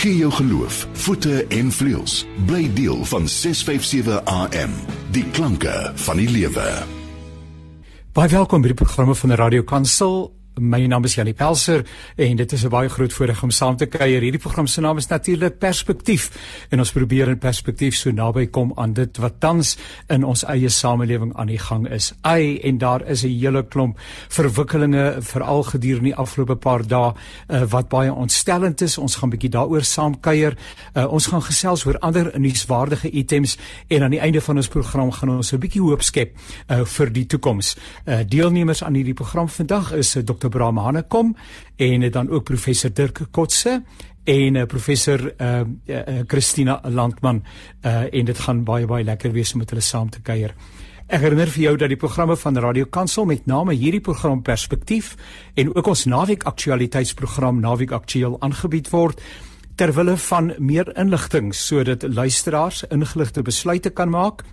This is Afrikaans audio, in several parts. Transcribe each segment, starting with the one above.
Gee jou geloof voete en vleuels. Bly deel van 657 AM. Die klanke van die lewe. Baie welkom by die programme van die Radio Kansel My naam is Janie Pelser en dit is 'n baie groot voorreg om saam te kuier. Hierdie program se naam is natuurlik Perspektief en ons probeer in perspektief so naby kom aan dit wat tans in ons eie samelewing aan die gang is. Ai en daar is 'n hele klomp verwikkelinge veral gedurende die afgelope paar dae uh, wat baie ontstellend is. Ons gaan bietjie daaroor saam kuier. Uh, ons gaan gesels oor ander nuuswaardige items en aan die einde van ons program gaan ons 'n bietjie hoop skep uh, vir die toekoms. Uh, deelnemers aan hierdie program vandag is uh, Dr. Abraham Hanekom en dan ook professor Dirk Kotse en uh, professor uh, uh, Christina Landman uh, en dit gaan baie baie lekker wees om met hulle saam te kuier. Ek herinner vir jou dat die programme van Radio Kansel met name hierdie program Perspektief en ook ons naweek aktualiteitsprogram Naweek Aktueel aangebied word ter wille van meer inligting sodat luisteraars ingeligte besluite kan maak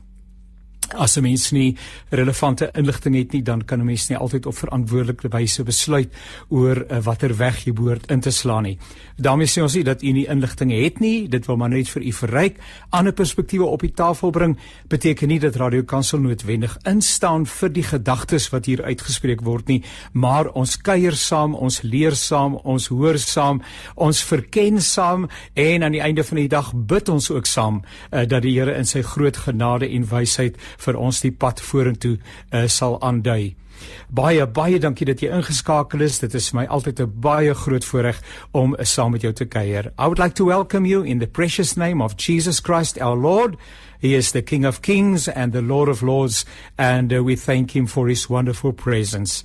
As 'n mens nie relevante inligting het nie, dan kan 'n mens nie altyd op verantwoordelike wyse besluit oor uh, watter weg jy behoort in te slaan nie. daarmee sê ons nie dat u nie inligting het nie, dit wil maar net vir u verryk. Ander perspektiewe op die tafel bring beteken nie dat Radio Kansel noodwendig instaan vir die gedagtes wat hier uitgespreek word nie, maar ons kuier saam, ons leer saam, ons hoor saam, ons verken saam en aan die einde van die dag bid ons ook saam uh, dat die Here in sy groot genade en wysheid vir ons die pad vorentoe uh, sal aandui. Baie baie dankie dat jy ingeskakel is. Dit is my altyd 'n baie groot voorreg om uh, saam met jou te kuier. I would like to welcome you in the precious name of Jesus Christ our Lord. He is the King of Kings and the Lord of Lords and uh, we thank him for his wonderful presence.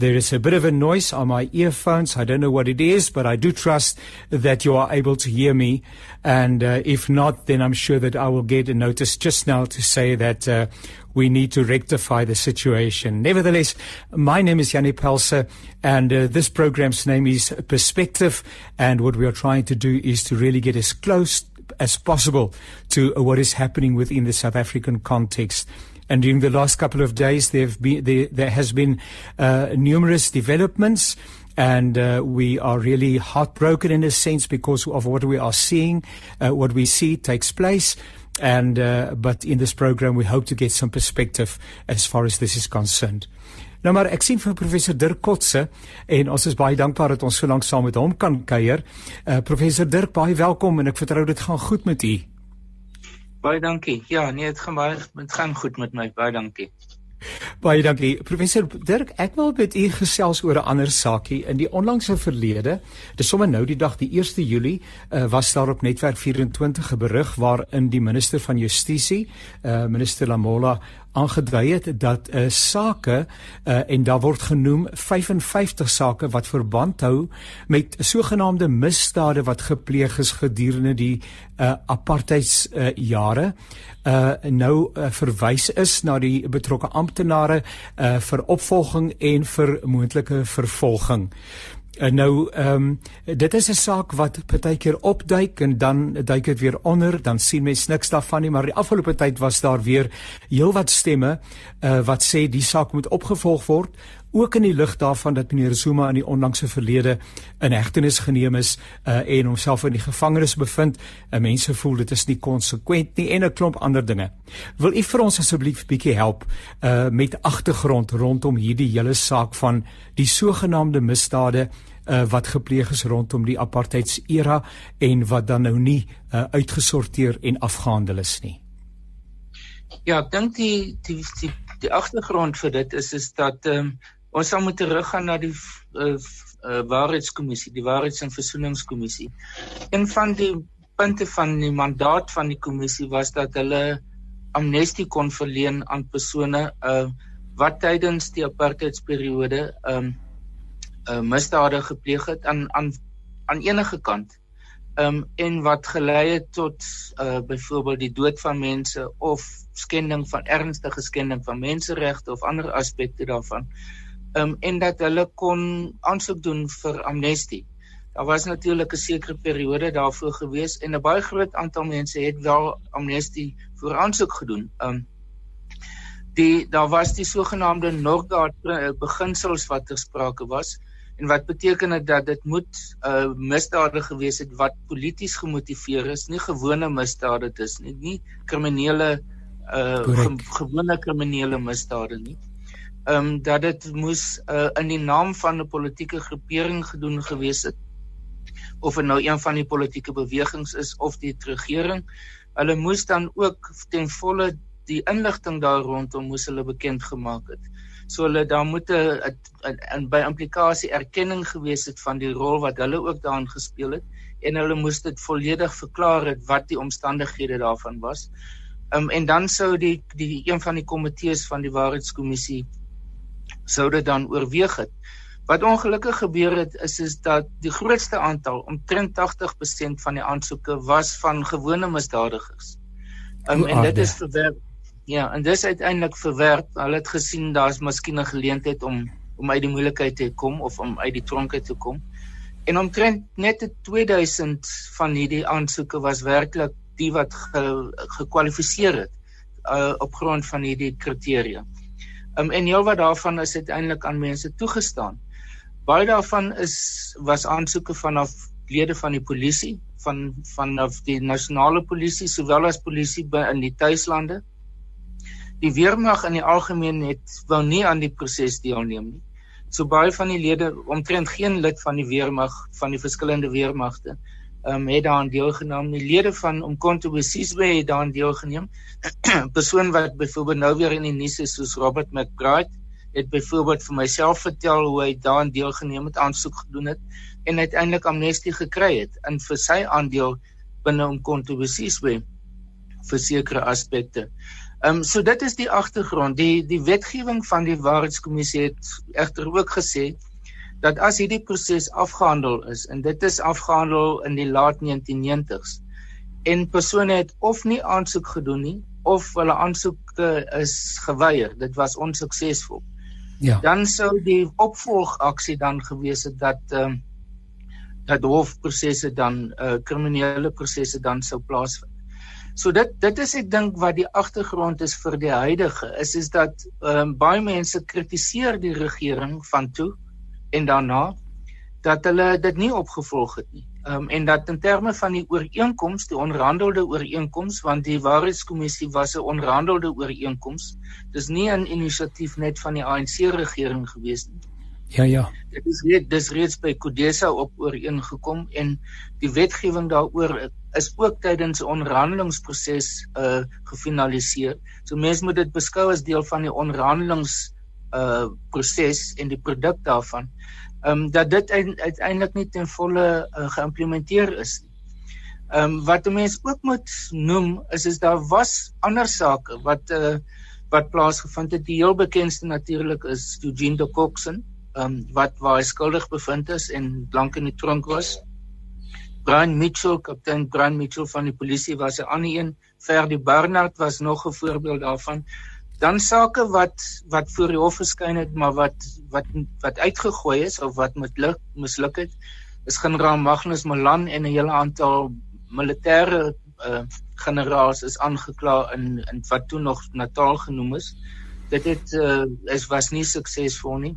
There is a bit of a noise on my earphones. I don't know what it is, but I do trust that you are able to hear me. And uh, if not, then I'm sure that I will get a notice just now to say that uh, we need to rectify the situation. Nevertheless, my name is Yanni Pelser, and uh, this program's name is Perspective. And what we are trying to do is to really get as close as possible to what is happening within the South African context. And during the last couple of days, there, have been, there, there has been uh, numerous developments. And uh, we are really heartbroken in a sense because of what we are seeing. Uh, what we see takes place. And uh, but in this program, we hope to get some perspective as far as this is concerned. Nou maar ek sien vir professor Dirk Kotse en ons is baie dankbaar dat ons so lank saam met hom kan kuier. Uh professor Dirk, baie welkom en ek vertrou dit gaan goed met u. Baie dankie. Ja, nee, dit gaan baie dit gaan goed met my. Baie dankie. Baie dankie. Professor Dirk, ek wil met u gesels oor 'n ander saakie in die onlangse verlede. Dis sommer nou die dag die 1 Julie uh, was daar op netwerk 24 'n berig waarin die minister van Justisie, uh, minister Lamola aangedui het dat 'n uh, eh, sake uh, en daar word genoem 55 sake wat verband hou met sogenaamde misdade wat gepleeg is gedurende die uh, apartheids uh, jare uh nou uh, verwys is na die betrokke amptenare uh vir opvolging en vir moontlike vervolging. En nou ehm um, dit is 'n saak wat partykeer opduik en dan duik dit weer onder, dan sien mens niks daarvan nie, maar die afgelope tyd was daar weer heelwat stemme uh wat sê die saak moet opgevolg word, ook in die lig daarvan dat meneer Zuma in die onlangse verlede in hegtenis geneem is uh en homself in die gevangenis bevind. En mense voel dit is nie konsekwent nie en 'n klomp ander dinge. Wil u vir ons asseblief bietjie help uh met agtergrond rondom hierdie hele saak van die sogenaamde misdade uh, wat gepleeg is rondom die apartheids era en wat dan nou nie uh, uitgesorteer en afgehandel is nie. Ja, ek dink die die die, die agtergrond vir dit is is dat ehm um, ons sal moet teruggaan na die uh, uh, waarheidskommissie, die waarheids- en versoeningskommissie. Een van die punte van die mandaat van die kommissie was dat hulle amnestie kon verleen aan persone uh, wat tydens die apartheidsperiode ehm um, uh, misdade gepleeg het aan aan aan enige kant. Ehm um, en wat gelei het tot uh byvoorbeeld die dood van mense of skending van ernstige skending van menseregte of ander aspekte daarvan. Ehm um, en dat hulle kon aansoek doen vir amnestie. Daar was natuurlik 'n sekere periode daarvoor gewees en 'n baie groot aantal mense het wel amnestie vir aansoek gedoen. Ehm um, die daar was die sogenaamde Norgard beginsels wat ter sprake was En wat beteken dit dat dit moet 'n uh, misdade gewees het wat polities gemotiveer is, nie gewone misdade dis nie, nie kriminele uh ge gewone kriminele misdade nie. Ehm um, dat dit moes uh, in die naam van 'n politieke groepering gedoen gewees het of dit nou een van die politieke bewegings is of die regering. Hulle moes dan ook ten volle die inligting daar rondom moes hulle bekend gemaak het. So hulle daar moet 'n by implikasie erkenning gewees het van die rol wat hulle ook daarin gespeel het en hulle moes dit volledig verklaar het wat die omstandighede daarvan was. Um, en dan sou die die een van die komitees van die waarheidskommissie sou dit dan oorweeg het. Wat ongelukkig gebeur het is is dat die grootste aantal omtrent 80% van die aansoeke was van gewone misdadigers. Um, en dit is verwerp Ja, en dis uiteindelik verwerp. Hulle het gesien daar's miskien 'n geleentheid om om uit die moeilikheid te kom of om uit die tronk te kom. En omtrent net 2000 van hierdie aansoeke was werklik die wat ge, gekwalifiseer het uh, op grond van hierdie kriteria. Um, en heel wat daarvan is uiteindelik aan mense toegestaan. Baie daarvan is was aansoeke vanaf lede van die polisie, van vanaf die nasionale polisie sowel as polisie in die tuislande die weermag in die algemeen het wou nie aan die proses deelneem nie. So baie van die lede omtrent geen lid van die weermag van die verskillende weermagte um, het daaraan deelgeneem. Die lede van Umkhonto weSizwe het daaraan deelgeneem. 'n Persoon wat byvoorbeeld nou weer in die nuus is soos Robert McBride het byvoorbeeld vir myself vertel hoe hy daaraan deelgeneem het, aansoek gedoen het en uiteindelik amnestie gekry het in vir sy aandeel binne Umkhonto weSizwe vir sekere aspekte. Ehm um, so dit is die agtergrond. Die die wetgewing van die waarheidskommissie het egter ook gesê dat as hierdie proses afgehandel is en dit is afgehandel in die laat 1990s en persone het of nie aansoek gedoen nie of hulle aansoeke is geweier. Dit was onsuksesvol. Ja. Dan sou die opvolgaksie dan gewees het dat ehm um, dat hofprosesse dan uh kriminele prosesse dan sou plaasvind. So dit dit is ek dink wat die agtergrond is vir die huidige is is dat um, baie mense kritiseer die regering van toe en daarna dat hulle dit nie opgevolg het nie. Ehm um, en dat in terme van die ooreenkoms, die onderhandelde ooreenkoms want die waarheidskommissie was 'n onderhandelde ooreenkoms. Dis nie 'n inisiatief net van die ANC regering gewees nie. Ja ja. Dit is reeds dis reeds by Kodesa op ooreengekom en die wetgewing daaroor is ook tydens 'n onderhandelingsproses uh gefinaliseer. So mense moet dit beskou as deel van die onderhandelings uh proses en die produk daarvan. Um dat dit uiteindelik nie ten volle uh, geïmplementeer is nie. Um wat mense ook moet noem is is daar was ander sake wat uh wat plaasgevind het. Die heel bekendste natuurlik is Eugene de Um, wat waar hy skuldig bevind is en lank in die tronk was. Brian Mitchell, kaptein Brian Mitchell van die polisie was 'n ander een. Ferdi Barnard was nog 'n voorbeeld daarvan. Dan sake wat wat voor die hof verskyn het, maar wat wat wat uitgegooi is of wat misluk misluk het, is generaal Magnus Malan en 'n hele aantal militêre uh, generaals is aangekla in in wat toe nog Natal genoem is. Dit het uh, is was nie suksesvol nie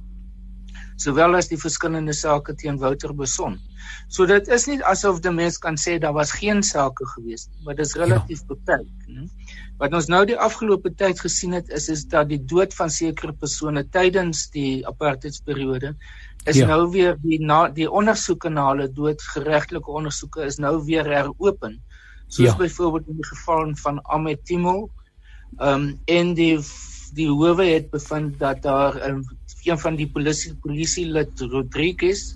sowel as die verskillende sake teen Wouter Beson. So dit is nie asof die mens kan sê daar was geen sake gewees nie, maar dit is relatief ja. beperk, né? Wat ons nou die afgelope tyd gesien het is is dat die dood van sekere persone tydens die apartheidsperiode is ja. nou weer die na die ondersoeke na hulle dood geregtelike ondersoeke is nou weer heropen. Soos ja. byvoorbeeld in die geval van Ahmed Timo. Ehm um, en die die howe het bevind dat daar 'n um, een van die polisie polisie lid Rodriguez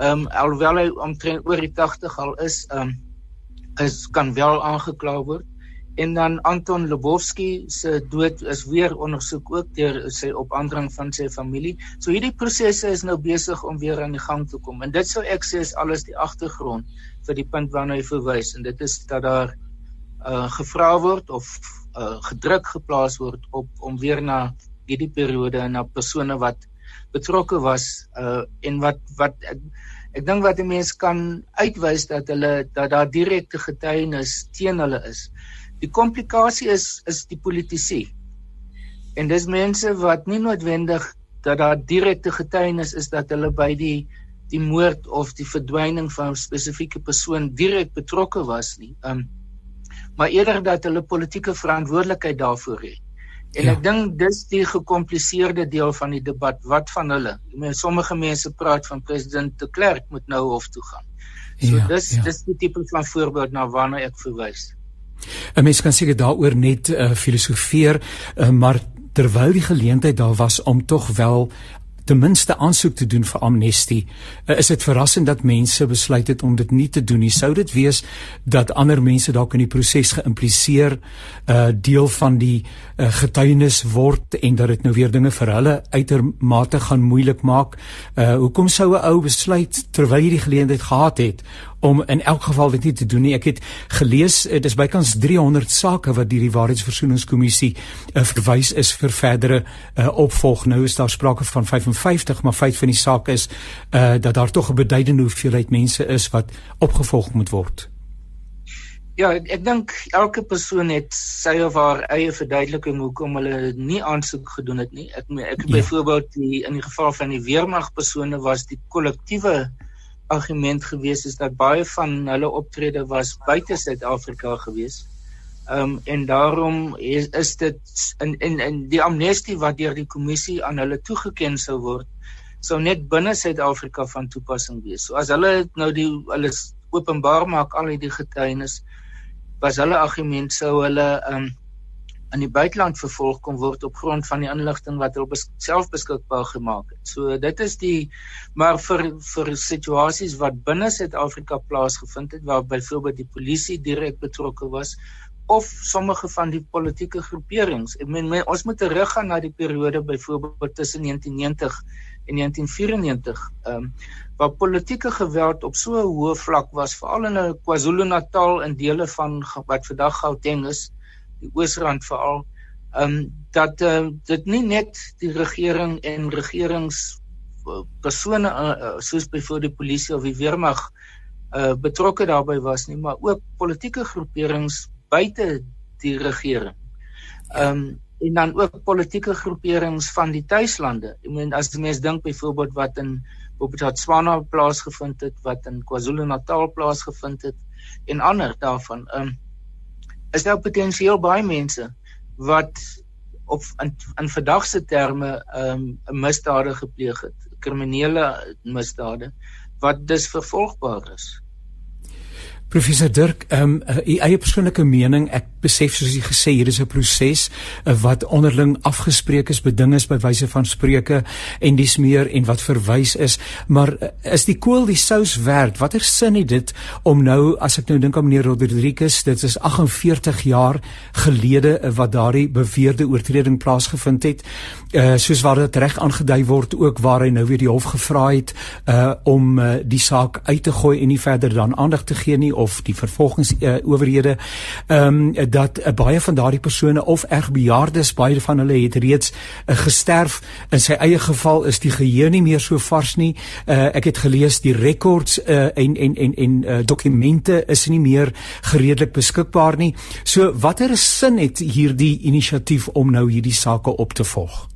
ehm um, alhoewel hy omtrent oor die 80 al is ehm um, is kan wel aangekla word. En dan Anton Lubowski se dood is weer ondersoek ook deur sy opandring van sy familie. So hierdie prosesse is nou besig om weer aan die gang te kom. En dit sou ek sê is alles die agtergrond vir die punt waarna hy verwys. En dit is dat daar uh gevra word of uh gedruk geplaas word op om weer na hierdie periode en na persone wat betrokke was uh en wat wat ek, ek dink wat die mense kan uitwys dat hulle dat daar direkte getuienis teen hulle is. Die komplikasie is is die politisie. En dis mense wat nie noodwendig dat daar direkte getuienis is dat hulle by die die moord of die verdwyning van 'n spesifieke persoon direk betrokke was nie. Um maar eerder dat hulle politieke verantwoordelikheid daarvoor het. En ja. ek dink dis die gekompliseerde deel van die debat. Wat van hulle? Ek meen sommige mense praat van president de Klerk moet nou hof toe gaan. So ja, dis ja. dis die tipe van voorbeeld na waarna ek verwys. 'n Mens kan seker daaroor net uh, filosofeer, uh, maar terwyl die geleentheid daar was om tog wel ten minste aansoek te doen vir amnestie. Uh, is dit verrassend dat mense besluit het om dit nie te doen nie? Sou dit wees dat ander mense dalk in die proses geïmpliseer uh deel van die uh, getuienis word en dat dit nou weer dinge vir hulle uitermate gaan moeilik maak? Uh hoekom sou 'n ou besluit terwyl hy die geleentheid gehad het om in elk geval dit nie te doen nie. Ek het gelees dit is bykans 300 sake wat deur die Waarheidsversoeningskommissie uh, verwys is vir verdere uh, opvolg. Nou is daar sprake van 55, maar feit van die saak is uh, dat daar tog 'n beduidende hoeveelheid mense is wat opgevolg moet word. Ja, ek, ek dink elke persoon het sy of haar eie verduideliking hoekom hulle nie aansoek gedoen het nie. Ek ek ja. byvoorbeeld in die geval van die weermag persone was die kollektiewe argument gewees is dat baie van hulle optrede was buite Suid-Afrika gewees. Ehm um, en daarom is, is dit in in in die amnestie wat deur die kommissie aan hulle toegeken sou word, sou net binne Suid-Afrika van toepassing wees. So as hulle nou die hulle openbaar maak al hierdie getuienis, was hulle argument sou hulle ehm um, in die buiteland vervolg kon word op grond van die inligting wat hulle bes self beskikbaar gemaak het. So dit is die maar vir vir situasies wat binne Suid-Afrika plaasgevind het waar byvoorbeeld die polisie direk betrokke was of sommige van die politieke groeperings. Ek meen my, ons moet teruggaan na die periode byvoorbeeld tussen 1990 en 1994 ehm um, waar politieke geweld op so 'n hoë vlak was veral in KwaZulu-Natal en dele van wat vandag Gauteng is die Oosrand veral ehm um, dat uh, dit nie net die regering en regerings persone uh, soos byvoorbeeld die polisie of die weermag uh, betrokke daarbey was nie maar ook politieke groeperings buite die regering. Ehm um, en dan ook politieke groeperings van die tuislande. Ek meen as jy mens dink byvoorbeeld wat in Botswana plaasgevind het, wat in KwaZulu-Natal plaasgevind het en ander daarvan. Ehm um, is daar potensieel baie mense wat op in, in verdagse terme ehm um, 'n misdade gepleeg het, kriminele misdade wat dus vervolgbaar is. Professor Dirk, ehm um, u eie persoonlike mening, ek besef soos u gesê hier is 'n proses uh, wat onderling afgespreek is, beding is by wyse van spreuke en dis meer en wat verwys is, maar uh, is die kool die sous werd? Watter sin het dit om nou as ek nou dink aan meneer Rodriguez, dit is 48 jaar gelede uh, wat daardie beweerde oortreding plaasgevind het, uh, soos wat dit reg aangedui word ook waar hy nou weer die hof gevra het uh, om uh, die saak uit te gooi en nie verder dan aandag te gee nie of die vervolgingsowerhede ehm um, dat uh, baie van daardie persone of erg bejaardes baie van hulle het reeds uh, gesterf. In sy eie geval is die geheue nie meer so vars nie. Uh, ek het gelees die rekords uh, en en en en uh, dokumente is nie meer gereedelik beskikbaar nie. So watter sin het hierdie inisiatief om nou hierdie sake op te volg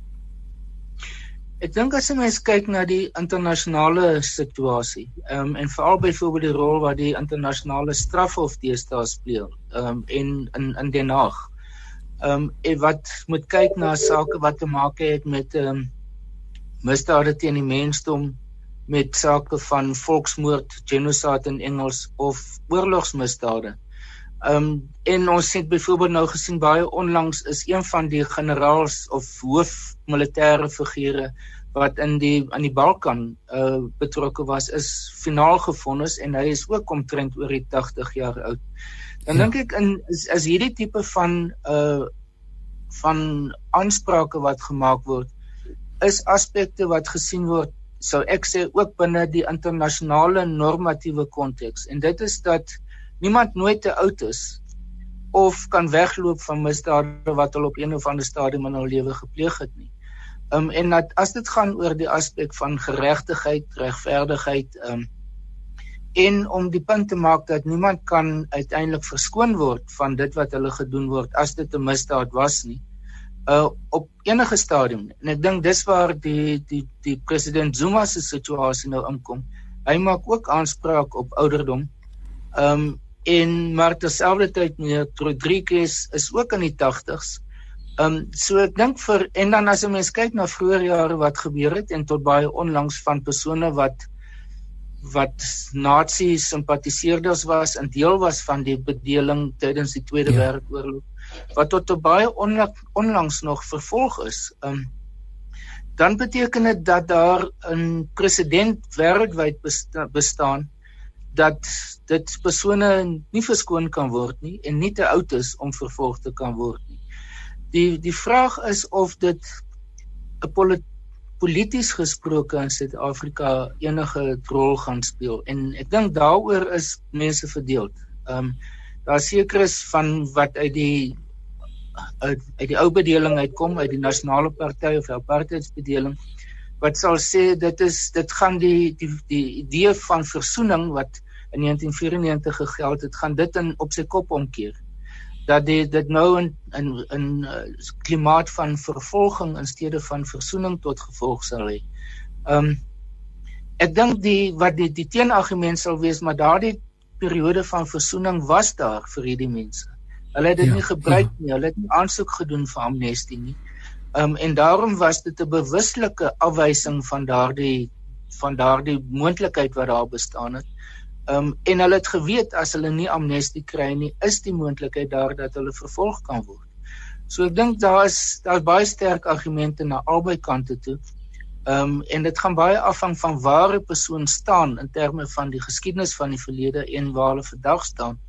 Ek dink as jy mens kyk na die internasionale situasie, ehm um, en veral byvoorbeeld die rol wat die internasionale strafhof deesdae speel, ehm um, en in in Den Haag. Ehm um, en wat moet kyk na sake wat te maak het met ehm um, misdade teen die mensdom, met sake van volksmoord, genocide in Engels of oorlogsmisdade. Ehm um, en ons het byvoorbeeld nou gesien baie onlangs is een van die generaals of hoof militêre figure wat in die aan die Balkan uh betrokke was is finaal gefonnis en hy is ook omtrent oor die 80 jaar oud. Dan ja. dink ek in is, is hierdie tipe van uh van aansprake wat gemaak word is aspekte wat gesien word sou ek sê ook binne die internasionale normatiewe konteks en dit is dat niemand nooit te oud is of kan wegloop van misdade wat hulle op een of ander stadium in hul lewe gepleeg het nie. Um en dat as dit gaan oor die aspek van geregtigheid, regverdigheid, um en om die punt te maak dat niemand kan uiteindelik verskoon word van dit wat hulle gedoen word as dit 'n misdaad was nie. uh op enige stadium en ek dink dis waar die die die president Zuma se situasie nou inkom. Hy maak ook aanspraak op ouderdom. Um en maar terselfdertyd meneer Rodriguez is ook in die 80s. Um so ek dink vir en dan as 'n mens kyk na vroeë jare wat gebeur het en tot baie onlangs van persone wat wat nazi simpatiseerders was en deel was van die bedeling tydens die Tweede ja. Wêreldoorlog wat tot baie onlangs nog vervolg is. Um dan beteken dit dat daar 'n president wêreldwyd bestaan dat dit persone nie verskoon kan word nie en nie te oud is om vervolg te kan word nie. Die die vraag is of dit 'n polities gesproke in Suid-Afrika enige rol gaan speel en ek dink daaroor is mense verdeeld. Um daar seker is van wat uit die uit uit die ou bedeling uitkom uit die nasionale party of apartheidsbedeling wat sal sê dit is dit gaan die die die idee van versoening wat in 1994 gegeld het gaan dit in op sy kop omkeer dat dit dit nou in in in uh, klimaat van vervolging in steede van versoening tot gevolg sal hê. Um ek dink die wat die die teenargument sal wees maar daardie periode van versoening was daar vir hierdie mense. Hulle het dit ja, nie gebruik ja. nie. Hulle het nie aansoek gedoen vir amnestie nie. Ehm um, en daarom was dit 'n bewuslike afwysing van daardie van daardie moontlikheid wat daar bestaan het. Ehm um, en hulle het geweet as hulle nie amnestie kry nie, is die moontlikheid daar dat hulle vervolg kan word. So ek dink daar is daar's baie sterk argumente na albei kante toe. Ehm um, en dit gaan baie afhang van waar 'n persoon staan in terme van die geskiedenis van die verlede en waar hulle vandag staan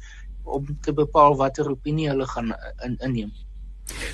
om te bepaal watter opinie hulle gaan in, inneem.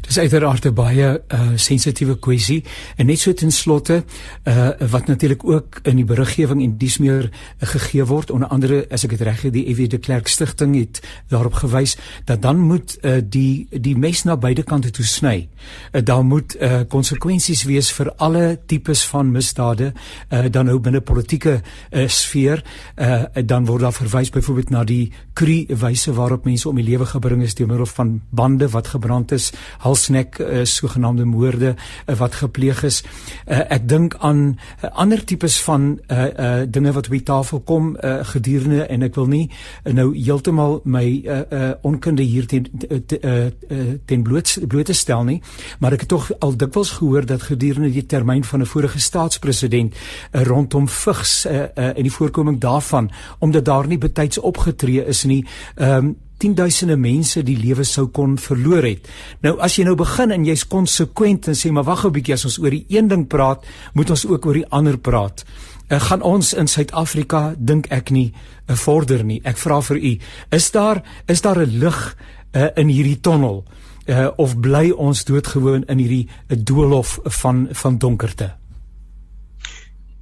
Dis uiteraard 'n baie uh, sensitiewe kwessie en net so ten slotte uh, wat natuurlik ook in die beriggewing en dies meer uh, gegee word onder andere as ek dit reg het die EW de Klerk stigting het daarop gewys dat dan moet uh, die die mes na beide kante toe sny. Uh, daar moet konsekwensies uh, wees vir alle tipes van misdade uh, dan nou binne politieke uh, sfeer uh, dan word daar verwys byvoorbeeld na die kru wyse waarop mense om die lewe gebring is deur middel van bande wat gebrand is halsnek uh, sogenaamde moorde uh, wat gepleeg is. Uh, ek dink aan uh, ander tipes van uh, uh, dinge wat op die tafel kom uh, gedurende en ek wil nie uh, nou heeltemal my uh, uh, onkunde hier ten ten, uh, ten bloot bloot te stel nie, maar ek het tog al dikwels gehoor dat gedurende die termyn van 'n vorige staatspresident uh, rondom vigs uh, uh, en die voorkoming daarvan omdat daar nie betyds opgetree is nie, ehm um, tienduisende mense die lewe sou kon verloor het. Nou as jy nou begin en jy's konsekwent en sê maar wag 'n bietjie as ons oor die een ding praat, moet ons ook oor die ander praat. Uh, gaan ons in Suid-Afrika dink ek nie uh, vorder nie. Ek vra vir u, is daar is daar 'n lig uh, in hierdie tonnel uh, of bly ons doodgewoon in hierdie uh, doolhof van van donkerte?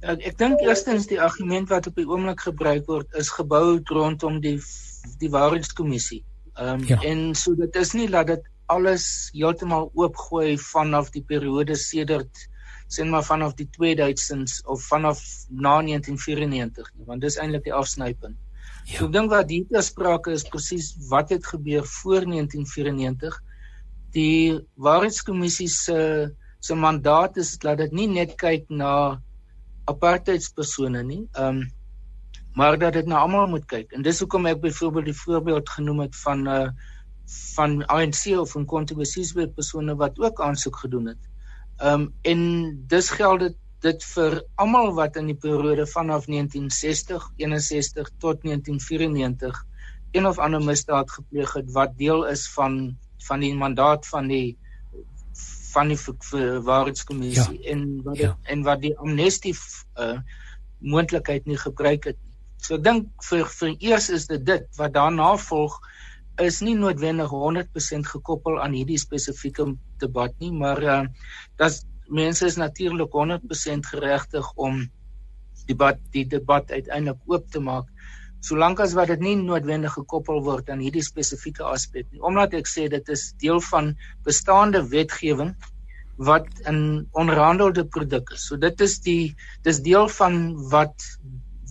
Ek, ek dink eerstens die argument wat op die oomblik gebruik word is gebou rondom die die waarheidskommissie. Ehm um, ja. en so dit is nie dat dit alles heeltemal oopgooi vanaf die periode sedert sien maar vanaf die 2000s of vanaf na 1994 nie, want dis eintlik die afsnypunt. Ja. So ek dink wat hier te sprake is presies wat het gebeur voor 1994. Die waarheidskommissie se se mandaat is dat dit nie net kyk na apartheidspersone nie. Ehm um, maar dat dit na almal moet kyk. En dis hoekom ek byvoorbeeld die voorbeeld genoem het van uh, eh, van ANC of van kontroversiële persone wat ook aansoek gedoen het. Um, en dis geld dit dit vir almal wat in die periode vanaf 1960, 61 tot 1994 een of ander misdaad gepleeg het wat deel is van van die mandaat van die van die waarheidskommissie ja. en wat ja. en wat die amnestie uh, moontlikheid nie gebruik het nie. So ek dink vir vir eers is dit dit wat daarna volg is nie noodwendig 100% gekoppel aan hierdie spesifieke debat nie, maar uh dat mense is natuurlik 100% geregtig om debat die debat uiteindelik oop te maak solank as wat dit nie noodwendig gekoppel word aan hierdie spesifieke aspek nie omdat ek sê dit is deel van bestaande wetgewing wat 'n onrandelde produk is. So dit is die dis deel van wat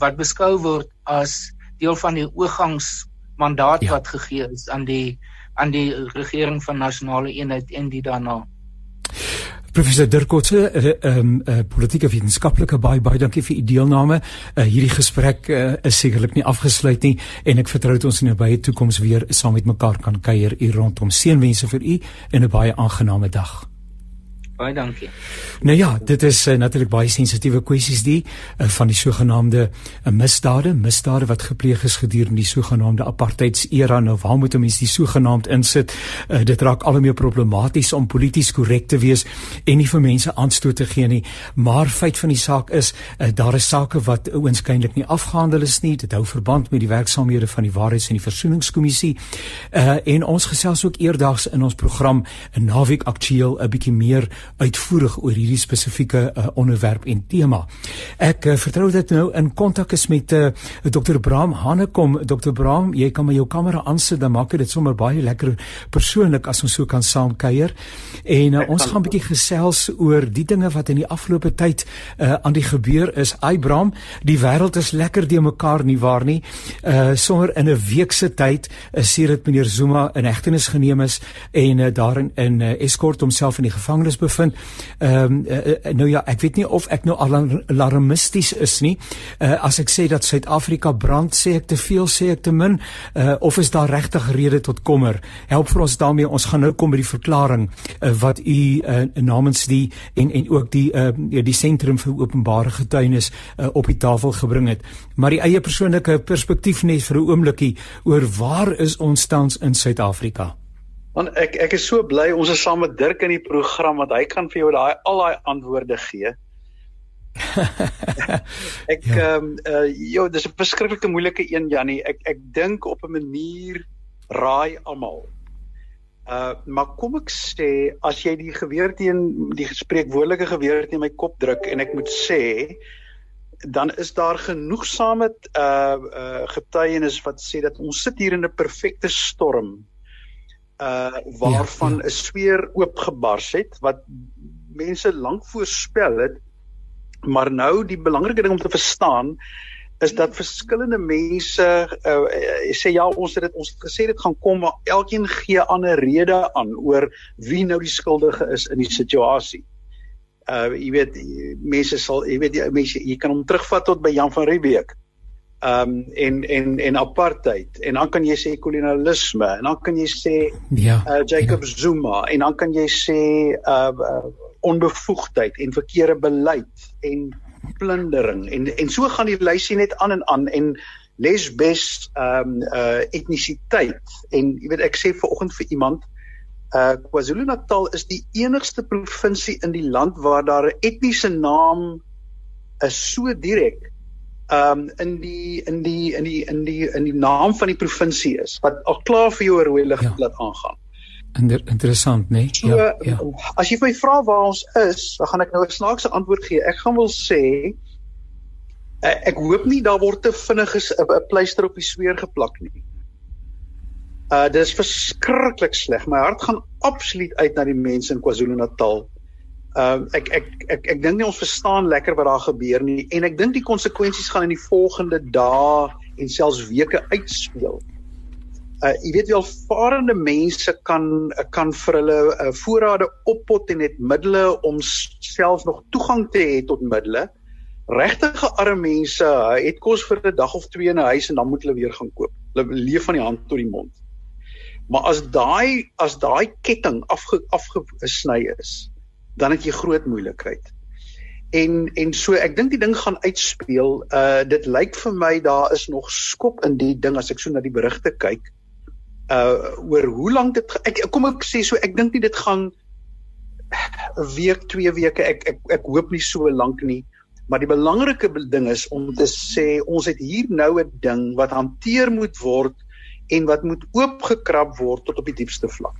wat beskou word as deel van die oorgangsmandaat ja. wat gegee is aan die aan die regering van nasionale eenheid en die daarna. Professor Dirkotse, eh, ehm uh, um, uh, politieke wetenskaplike baie baie dankie vir u deelname. Uh, hierdie gesprek uh, is sekerlik nie afgesluit nie en ek vertrou dat ons in 'n baie toekoms weer saam met mekaar kan kuier hier rondom. Seënwense vir u en 'n baie aangename dag. Baie dankie. Nou ja, dit is uh, natuurlik baie sensitiewe kwessies die uh, van die sogenaamde uh, misdade, misdade wat gepleeg is gedurende die sogenaamde apartheidsera. Nou waar moet 'n mens die sogenaamd insit? Uh, dit raak al hoe meer problematies om polities korrek te wees en nie vir mense aanstoot te gee nie. Maar feit van die saak is, uh, daar is sake wat oënskynlik nie afgehandel is nie. Dit hou verband met die werksaamhede van die Waarheids- en die Versoeningskommissie. Uh, en ons gesels ook eerdags in ons program 'n naweek aktueel 'n bietjie meer uitvoerig oor hierdie spesifieke uh, onderwerp en tema. Ek uh, vertrou dit nou in kontak is met uh, Dr. Braam Hanekom. Dr. Braam, jy kan my jou kamera aansit dan maak dit sommer baie lekker persoonlik as ons so kan saam kuier. En uh, ons gaan 'n bietjie gesels oor die dinge wat in die afgelope tyd uh, aan die gebeur is. Ai Braam, die wêreld is lekker de mekaar nie waar nie. Uh sommer in 'n week se tyd is uh, sedert meneer Zuma in hegtenis geneem is en uh, daarin in uh, Escort homself in die gevangenis bevind vind. Ehm um, uh, nou ja, ek weet nie of ek nou alarmisties is nie. Uh, as ek sê dat Suid-Afrika brand, sê ek te veel, sê ek te min, uh, of is daar regtig rede tot kommer? Help vir ons daarmee. Ons gaan nou kom by die verklaring uh, wat u uh, namens die en en ook die uh, die sentrum vir openbare getuienis uh, op die tafel gebring het. Maar die eie persoonlike perspektief net vir 'n oombliekie oor waar is ons tans in Suid-Afrika? Want ek ek is so bly ons is saam met Dirk in die program want hy kan vir jou daai al daai antwoorde gee. ek ja. ehm ja. um, uh joh dis 'n verskriklike moeilike een Jannie. Ek ek dink op 'n manier raai almal. Uh maar kom ek sê as jy die geweer teen die gespreekwoordelike geweer teen my kop druk en ek moet sê dan is daar genoegsame uh uh getuienis wat sê dat ons sit hier in 'n perfekte storm uh waarvan 'n ja, ja. sfeer oopgebars het wat mense lank voorspel het maar nou die belangrike ding om te verstaan is dat verskillende mense uh, sê ja ons het dit ons het gesê dit gaan kom maar elkeen gee ander rede aan oor wie nou die skuldige is in die situasie. Uh jy weet mense sal jy weet die mense jy kan hom terugvat tot by Jan van Riebeeck um en en en apartheid. En dan kan jy sê kolonialisme en dan kan jy sê ja, uh, Jacob ja. Zuma en dan kan jy sê uh, uh onbevoegdheid en verkeerde beleid en plundering. En en so gaan die lysie net aan en aan en lesbes um uh etnisiteit. En jy weet ek sê vanoggend vir iemand uh KwaZulu-Natal is die enigste provinsie in die land waar daar 'n etniese naam is so direk um in die in die in die in die in die naam van die provinsie is wat al klaar vir jou 'n rooi lig ja. laat aangaan. Inter interessant, né? Nee? So, ja, ja. As jy my vra waar ons is, dan gaan ek nou 'n snaakse antwoord gee. Ek gaan wil sê eh, ek hoop nie daar word te vinnig 'n pleister op die sweer geplak nie. Uh dis verskriklik sleg. My hart gaan absoluut uit na die mense in KwaZulu-Natal Ehm uh, ek ek ek ek dink nie ons verstaan lekker wat daar gebeur nie en ek dink die konsekwensies gaan in die volgende dae en selfs weke uitspeel. Uh jy weet wel varende mense kan kan vir hulle uh, voorrade oppot en het middele om selfs nog toegang te hê tot middele. Regtige arme mense uh, het kos vir 'n dag of twee in 'n huis en dan moet hulle weer gaan koop. Hulle leef van die hand tot die mond. Maar as daai as daai ketting afge, afgesny is, dan het jy groot moeilikheid. En en so ek dink die ding gaan uitspeel. Uh dit lyk vir my daar is nog skop in die ding as ek so na die berigte kyk. Uh oor hoe lank dit ek kom ek sê so ek dink nie dit gaan 'n week, twee weke. Ek ek ek hoop nie so lank nie. Maar die belangrike ding is om te sê ons het hier nou 'n ding wat hanteer moet word en wat moet oopgekrap word tot op die diepste vlak.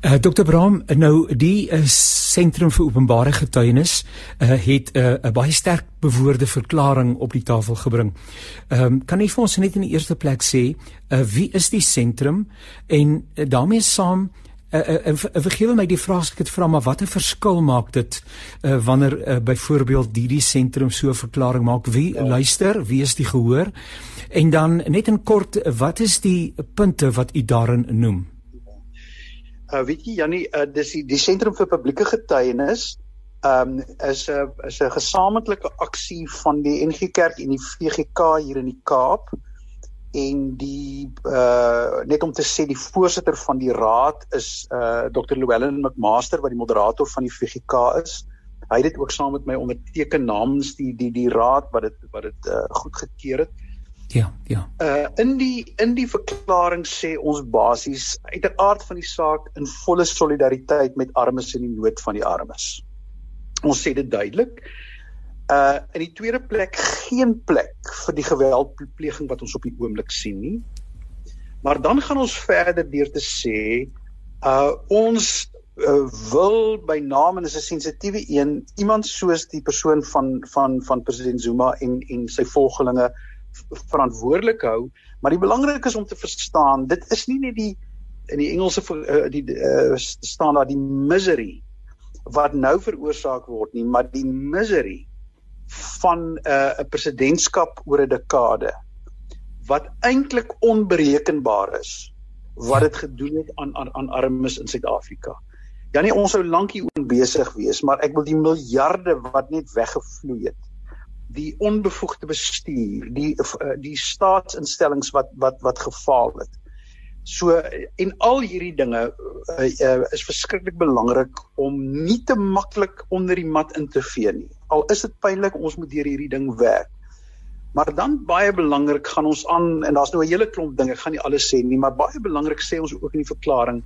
Uh, eh, Dr. Braam, nou die uh, sentrum vir openbare getuienis uh, het 'n uh, baie sterk bewoorde verklaring op die tafel gebring. Ehm um, kan jy vir ons net in die eerste plek sê uh, wie is die sentrum en uh, daarmee saam Uh, uh, uh, vergewe my die vraag ek het vra maar watter verskil maak dit uh, wanneer uh, byvoorbeeld die die sentrum so 'n verklaring maak wie ja. luister wie is die gehoor en dan net in kort wat is die punte wat u daarin noem Uh weet jy Jannie, uh dis die, die sentrum vir publieke getuienis um is 'n is 'n gesamentlike aksie van die NG Kerk en die VGK hier in die Kaap en die uh net om te sê die voorsitter van die raad is uh Dr. Llewellyn McMaster wat die moderator van die VGK is. Hy het dit ook saam met my onderteken namens die die die raad wat dit wat dit uh goedgekeur het. Ja, ja. Uh in die in die verklaring sê ons basies uit die aard van die saak in volle solidariteit met armes in die nood van die armes. Ons sê dit duidelik. Uh in die tweede plek geen plek vir die geweldpleging wat ons op die oomblik sien nie. Maar dan gaan ons verder deur te sê uh ons uh, wil by naam en is 'n sensitiewe een iemand soos die persoon van van van president Zuma en en sy volgelinge verantwoordelik hou, maar die belangrik is om te verstaan, dit is nie net die in die Engelse uh, die uh, staan daar die misery wat nou veroorsaak word nie, maar die misery van 'n uh, presidentskap oor 'n dekade wat eintlik onberekenbaar is wat dit gedoen het aan aan aan armes in Suid-Afrika. Ja nee, ons sou lank hier oor besig wees, maar ek wil die miljarde wat net weggevloei het. Die onbevoegde bestuur, die uh, die staatsinstellings wat wat wat gefaal het. So en al hierdie dinge uh, uh, is verskriklik belangrik om nie te maklik onder die mat in te vee nie. Al is dit pynlik, ons moet deur hierdie ding werk. Maar dan baie belangrik gaan ons aan en daar's nou 'n hele klomp dinge, ek gaan nie alles sê nie, maar baie belangrik sê ons ook in die verklaring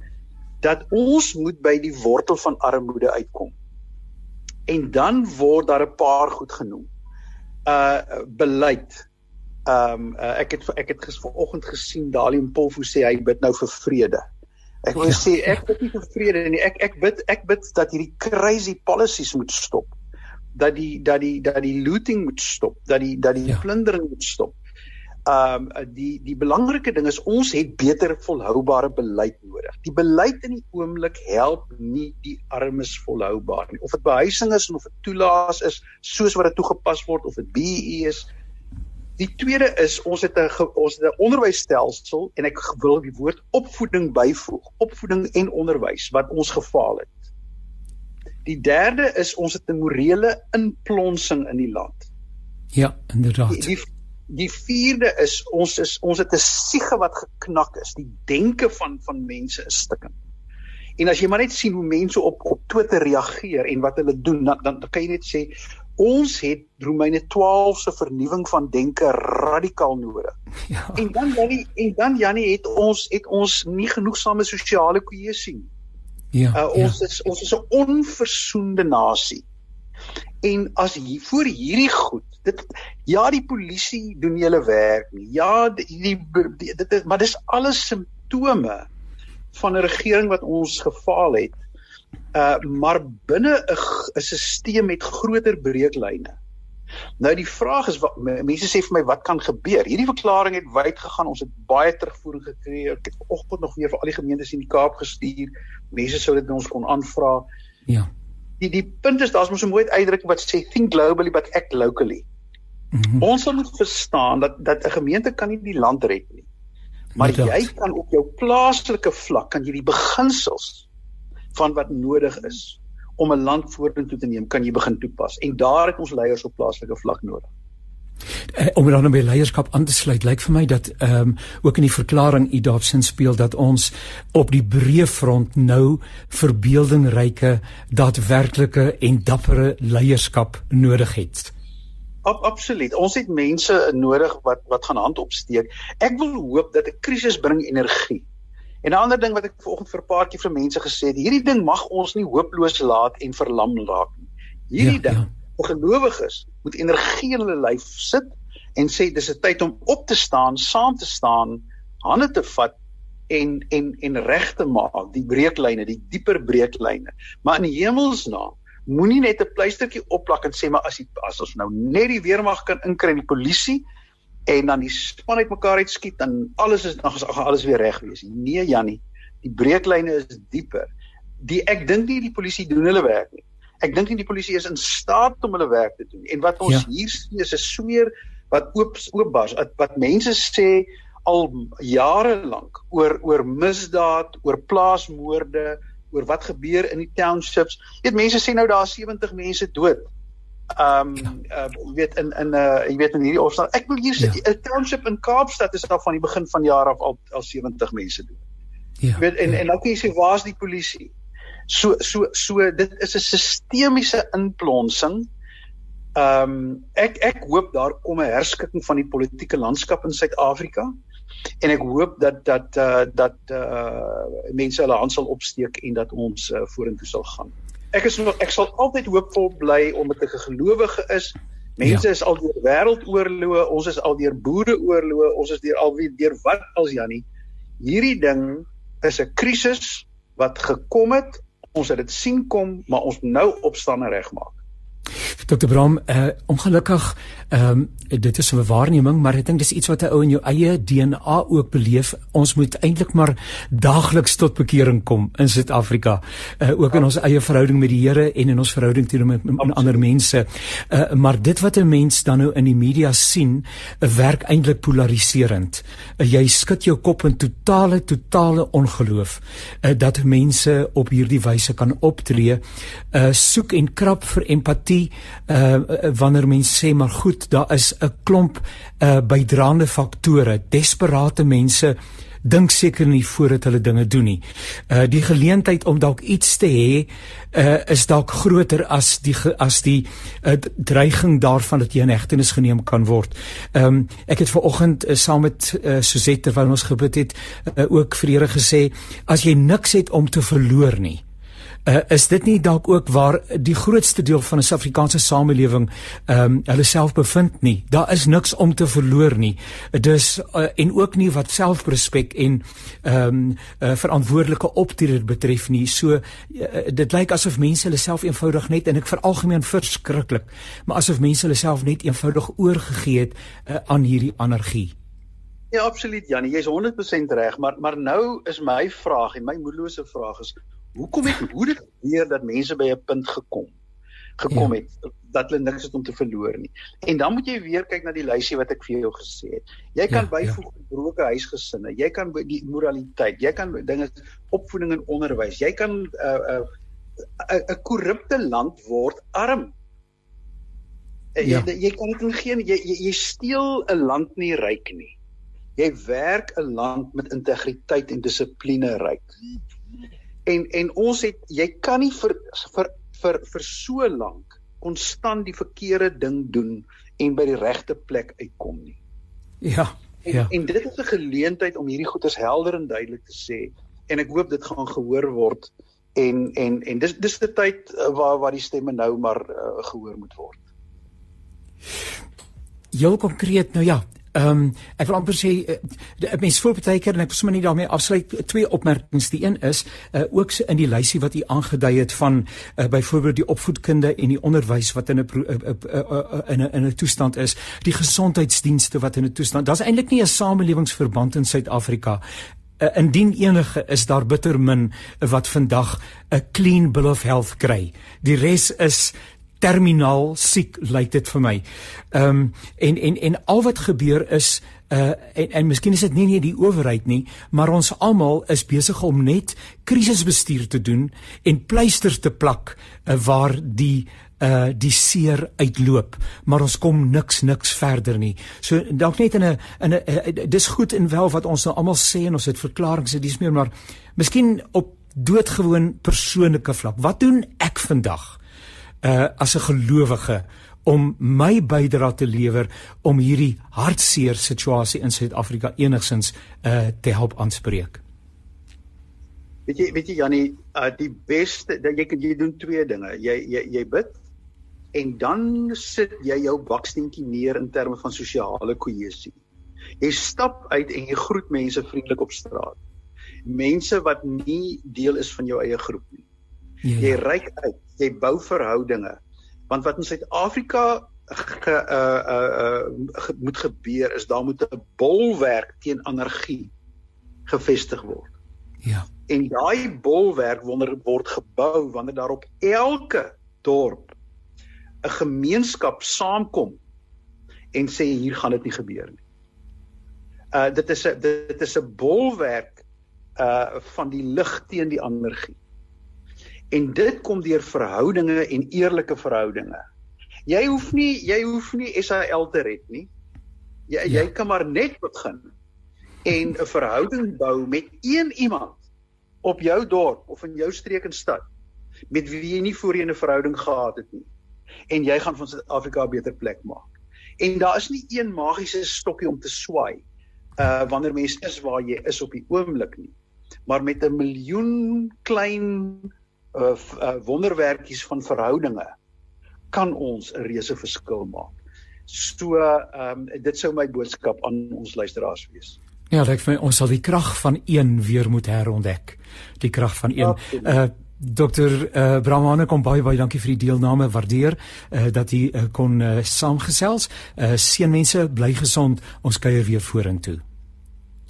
dat ons moet by die wortel van armoede uitkom. En dan word daar 'n paar goed genoem. Uh beleid Ehm um, uh, ek het ek het vanoggend gesien Dalium Polfu sê hy bid nou vir vrede. Ek wil ja, sê ek bid nie vir vrede nie. Ek ek bid ek bid dat hierdie crazy policies moet stop. Dat die dat die dat die looting moet stop, dat die dat die ja. plundering moet stop. Ehm um, die die belangrike ding is ons het beter volhoubare beleid nodig. Die beleid in die oomblik help nie die armes volhoubaar nie. Of dit behuising is of dit toelaas is soos wat dit toegepas word of dit BEE is, Die tweede is ons het 'n ons het 'n onderwysstelsel en ek wil die woord opvoeding byvoeg, opvoeding en onderwys wat ons gefaal het. Die derde is ons het 'n morele inplonsing in die land. Ja, inderdaad. Die, die die vierde is ons is ons het 'n siege wat geknak is. Die denke van van mense is stikkend. En as jy maar net sien hoe mense op op Twitter reageer en wat hulle doen, dan dan kan jy net sê ons het Romeine 12 se vernuwing van denke radikaal nodig. Ja. En dan Janie en dan Janie het ons het ons nie genoegsame sosiale kohesie nie. Ja. Uh, ons ja. is ons is 'n onversoende nasie. En as hier voor hierdie goed, dit ja die polisie doen hulle werk nie. Ja die, die, die dit is, maar dis alles simptome van 'n regering wat ons gefaal het Uh maar binne 'n 'n stelsel met groter breeklyne. Nou die vraag is wat mense sê vir my wat kan gebeur? Hierdie verklaring het wyd gegaan. Ons het baie terugvoering gekry. Ek het vanoggend nog weer vir al die gemeentes in die Kaap gestuur. Mense sou dit ons kon aanvra. Ja. Die die punt is daar's mos 'n mooi uitdrukking wat sê think globally but act locally. Mm -hmm. Ons moet verstaan dat dat 'n gemeente kan nie die land red nie. Maar jy kan op jou plaaslike vlak kan jy die beginsels van wat nodig is om 'n land vorentoe te neem, kan jy begin toepas. En daar het ons leiers op plaaslike vlak nodig. Uh, om dan by leierskap aan te sluit, lyk vir my dat ehm um, ook in die verklaring u daarsin speel dat ons op die breë front nou verbeeldingryke, daadwerklike en dappere leierskap nodig het. Ab, absoluut. Ons het mense nodig wat wat gaan hand opsteek. Ek wil hoop dat 'n krisis bring energie. En 'n ander ding wat ek vanoggend vir 'n paar keer vir mense gesê het, hierdie ding mag ons nie hooploos laat en verlam raak nie. Hierdie ja, ding, ja. Vir gelowiges, moet energie in hulle lyf sit en sê dis 'n tyd om op te staan, saam te staan, hande te vat en en en reg te maak die breeklyne, die dieper breeklyne. Maar in die hemelsnaam moenie net 'n pleistertjie opplak en sê maar as die, as ons nou net die weermag kan inkry en die polisie en dan die span uitmekaar uitskiet dan alles is dan gaan alles weer reg wees. Nee Jannie, die breeklyne is dieper. Die ek dink nie die polisie doen hulle werk nie. Ek dink nie die polisie is in staat om hulle werk te doen. En wat ons ja. hier sien is 'n sweer wat oop oopbars wat, mense sê al jare lank oor oor misdaad, oor plaasmoorde, oor wat gebeur in die townships. Jy weet mense sê nou daar is 70 mense dood. Ehm um, ja. uh, jy weet in in 'n uh, jy weet in hierdie opstand. Ek wil hier sê 'n ja. township in Kaapstad is al van die begin van jaar af al al 70 mense dood. Ja. Jy weet en ja. en nou kan jy sê waar's die polisie? So so so dit is 'n sistemiese inplonsing. Ehm um, ek ek hoop daar kom 'n herskikking van die politieke landskap in Suid-Afrika en ek hoop dat dat uh, dat uh, mense hulle hand sal opsteek en dat ons uh, vorentoe sal gaan. Ek is nog ek sal altyd hoopvol bly omdat ek 'n gelowige is. Mense ja. is al deur wêreldoorloë, ons is al deur boereoorloë, ons is deur alweer deur wat als Jannie. Hierdie ding is 'n krisis wat gekom het. Ons het dit sien kom, maar ons nou opstaan en regmaak. Dr. Bram, uh, ongelukkig ehm um, dit is 'n waarneming, maar ek dink dis iets wat 'n ou in jou eie DNA ook beleef. Ons moet eintlik maar daagliks tot bekering kom in Suid-Afrika, uh, ook in ons eie verhouding met die Here en in ons verhouding teenoor met, met, met ander mense. Uh, maar dit wat 'n mens dan nou in die media sien, uh, werk eintlik polariserend. Uh, jy skud jou kop in totale totale ongeloof uh, dat mense op hierdie wyse kan optree, uh, soek en krap vir empatie uh wanneer mense sê maar goed, daar is 'n klomp uh bydraende faktore, desperate mense dink seker nie voordat hulle dinge doen nie. Uh die geleentheid om dalk iets te hê uh is dalk groter as die as die uh, dreiging daarvan dat jy in hegtenis geneem kan word. Ehm um, ek het ver oggend uh, saam met uh, Suzette terwyl ons gebid het uh, ook vir Here gesê as jy niks het om te verloor nie uh, is dit nie dalk ook waar die grootste deel van 'n Suid-Afrikaanse samelewing ehm um, hulle self bevind nie. Daar is niks om te verloor nie. Dus uh, en ook nie wat selfrespek en ehm um, uh, verantwoordelike optrede betref nie. So uh, dit lyk asof mense hulle self eenvoudig net en ek veralgemeen verskriklik, maar asof mense hulle self net eenvoudig oorgegee het uh, aan hierdie anargie. Ja, absoluut Janie, jy's 100% reg, maar maar nou is my vraag en my moedlose vraag is hoekom het hoe dit gebeur dat mense by 'n punt gekom gekom ja. het dat hulle niks het om te verloor nie. En dan moet jy weer kyk na die lysie wat ek vir jou gesê het. Jy kan ja, byvoeg ja. gebroke huisgesinne, jy kan die moraliteit, jy kan dinge opvoeding en onderwys. Jy kan 'n uh, 'n uh, 'n korrupte land word arm. Uh, ja. jy, jy kan dit geen jy jy, jy steel 'n land nie ryk nie. Jy werk 'n land met integriteit en dissipline ryk en en ons het jy kan nie vir vir vir vir so lank konstant die verkeerde ding doen en by die regte plek uitkom nie. Ja. En, ja. En dit is 'n geleentheid om hierdie goeders helder en duidelik te sê en ek hoop dit gaan gehoor word en en en dis dis die tyd uh, waar waar die stemme nou maar uh, gehoor moet word. Jou konkreet nou ja, Ehm um, ek wil amper sê uh, mense voel baie keer en ek sommer nie daarmee afsluit twee opmerkings die een is uh, ook in die lysie wat u aangedui het van uh, byvoorbeeld die opvoedkunde en die onderwys wat in 'n uh, uh, uh, uh, in 'n in 'n toestand is die gesondheidsdienste wat in 'n toestand daar's eintlik nie 'n samelewingsverband in Suid-Afrika Uh, indien enige is daar bitter min wat vandag 'n clean bill of health kry. Die res is terminaal siek lyk dit vir my. Ehm um, en en en al wat gebeur is uh en en miskien is dit nie net die owerheid nie, maar ons almal is besig om net krisisbestuur te doen en pleisters te plak uh, waar die uh die seer uitloop maar ons kom niks niks verder nie. So dalk net in 'n in 'n dis goed en wel wat ons nou almal sê en ons het verklaringe dis meer maar miskien op doodgewoon persoonlike vlak. Wat doen ek vandag? Uh as 'n gelowige om my bydrae te lewer om hierdie hartseer situasie in Suid-Afrika enigsins uh te help aanspreek. Weet jy weet jy Jannie, uh die beste dat jy kan jy doen twee dinge. Jy jy jy bid en dan sit jy jou baksteentjie neer in terme van sosiale kohesie. Jy stap uit en jy groet mense vriendelik op straat. Mense wat nie deel is van jou eie groep nie. Ja, ja. Jy reik uit jy bou verhoudinge. Want wat in Suid-Afrika ge uh uh, uh ge, moet gebeur is daar moet 'n bolwerk teen anargie gevestig word. Ja. En daai bolwerk wonder word gebou wanneer daar op elke dorp 'n gemeenskap saamkom en sê hier gaan dit nie gebeur nie. Uh dit is 'n dit is 'n bolwerk uh van die lig teen die ander. En dit kom deur verhoudinge en eerlike verhoudinge. Jy hoef nie jy hoef nie SAL te red nie. Jy ja. jy kan maar net begin en 'n verhouding bou met een iemand op jou dorp of in jou streek en stad met wie jy nie voorheen 'n verhouding gehad het nie. En jy gaan van Suid-Afrika 'n beter plek maak. En daar is nie een magiese stokkie om te swaai uh wanneer mens is waar jy is op die oomblik nie. Maar met 'n miljoen klein uh, uh wonderwerkies van verhoudinge kan ons 'n reuse verskil maak. So ehm um, dit sou my boodskap aan ons luisteraars wees. Ja, ek vir ons sal die krag van een weer moet herontdek. Die krag van een. Uh Dokter uh, Brahmane kom baie baie dankie vir die deelname. Waardeer uh, dat u uh, kon uh, saamgesels. Uh, Seënmense, bly gesond. Ons kuier weer vorentoe.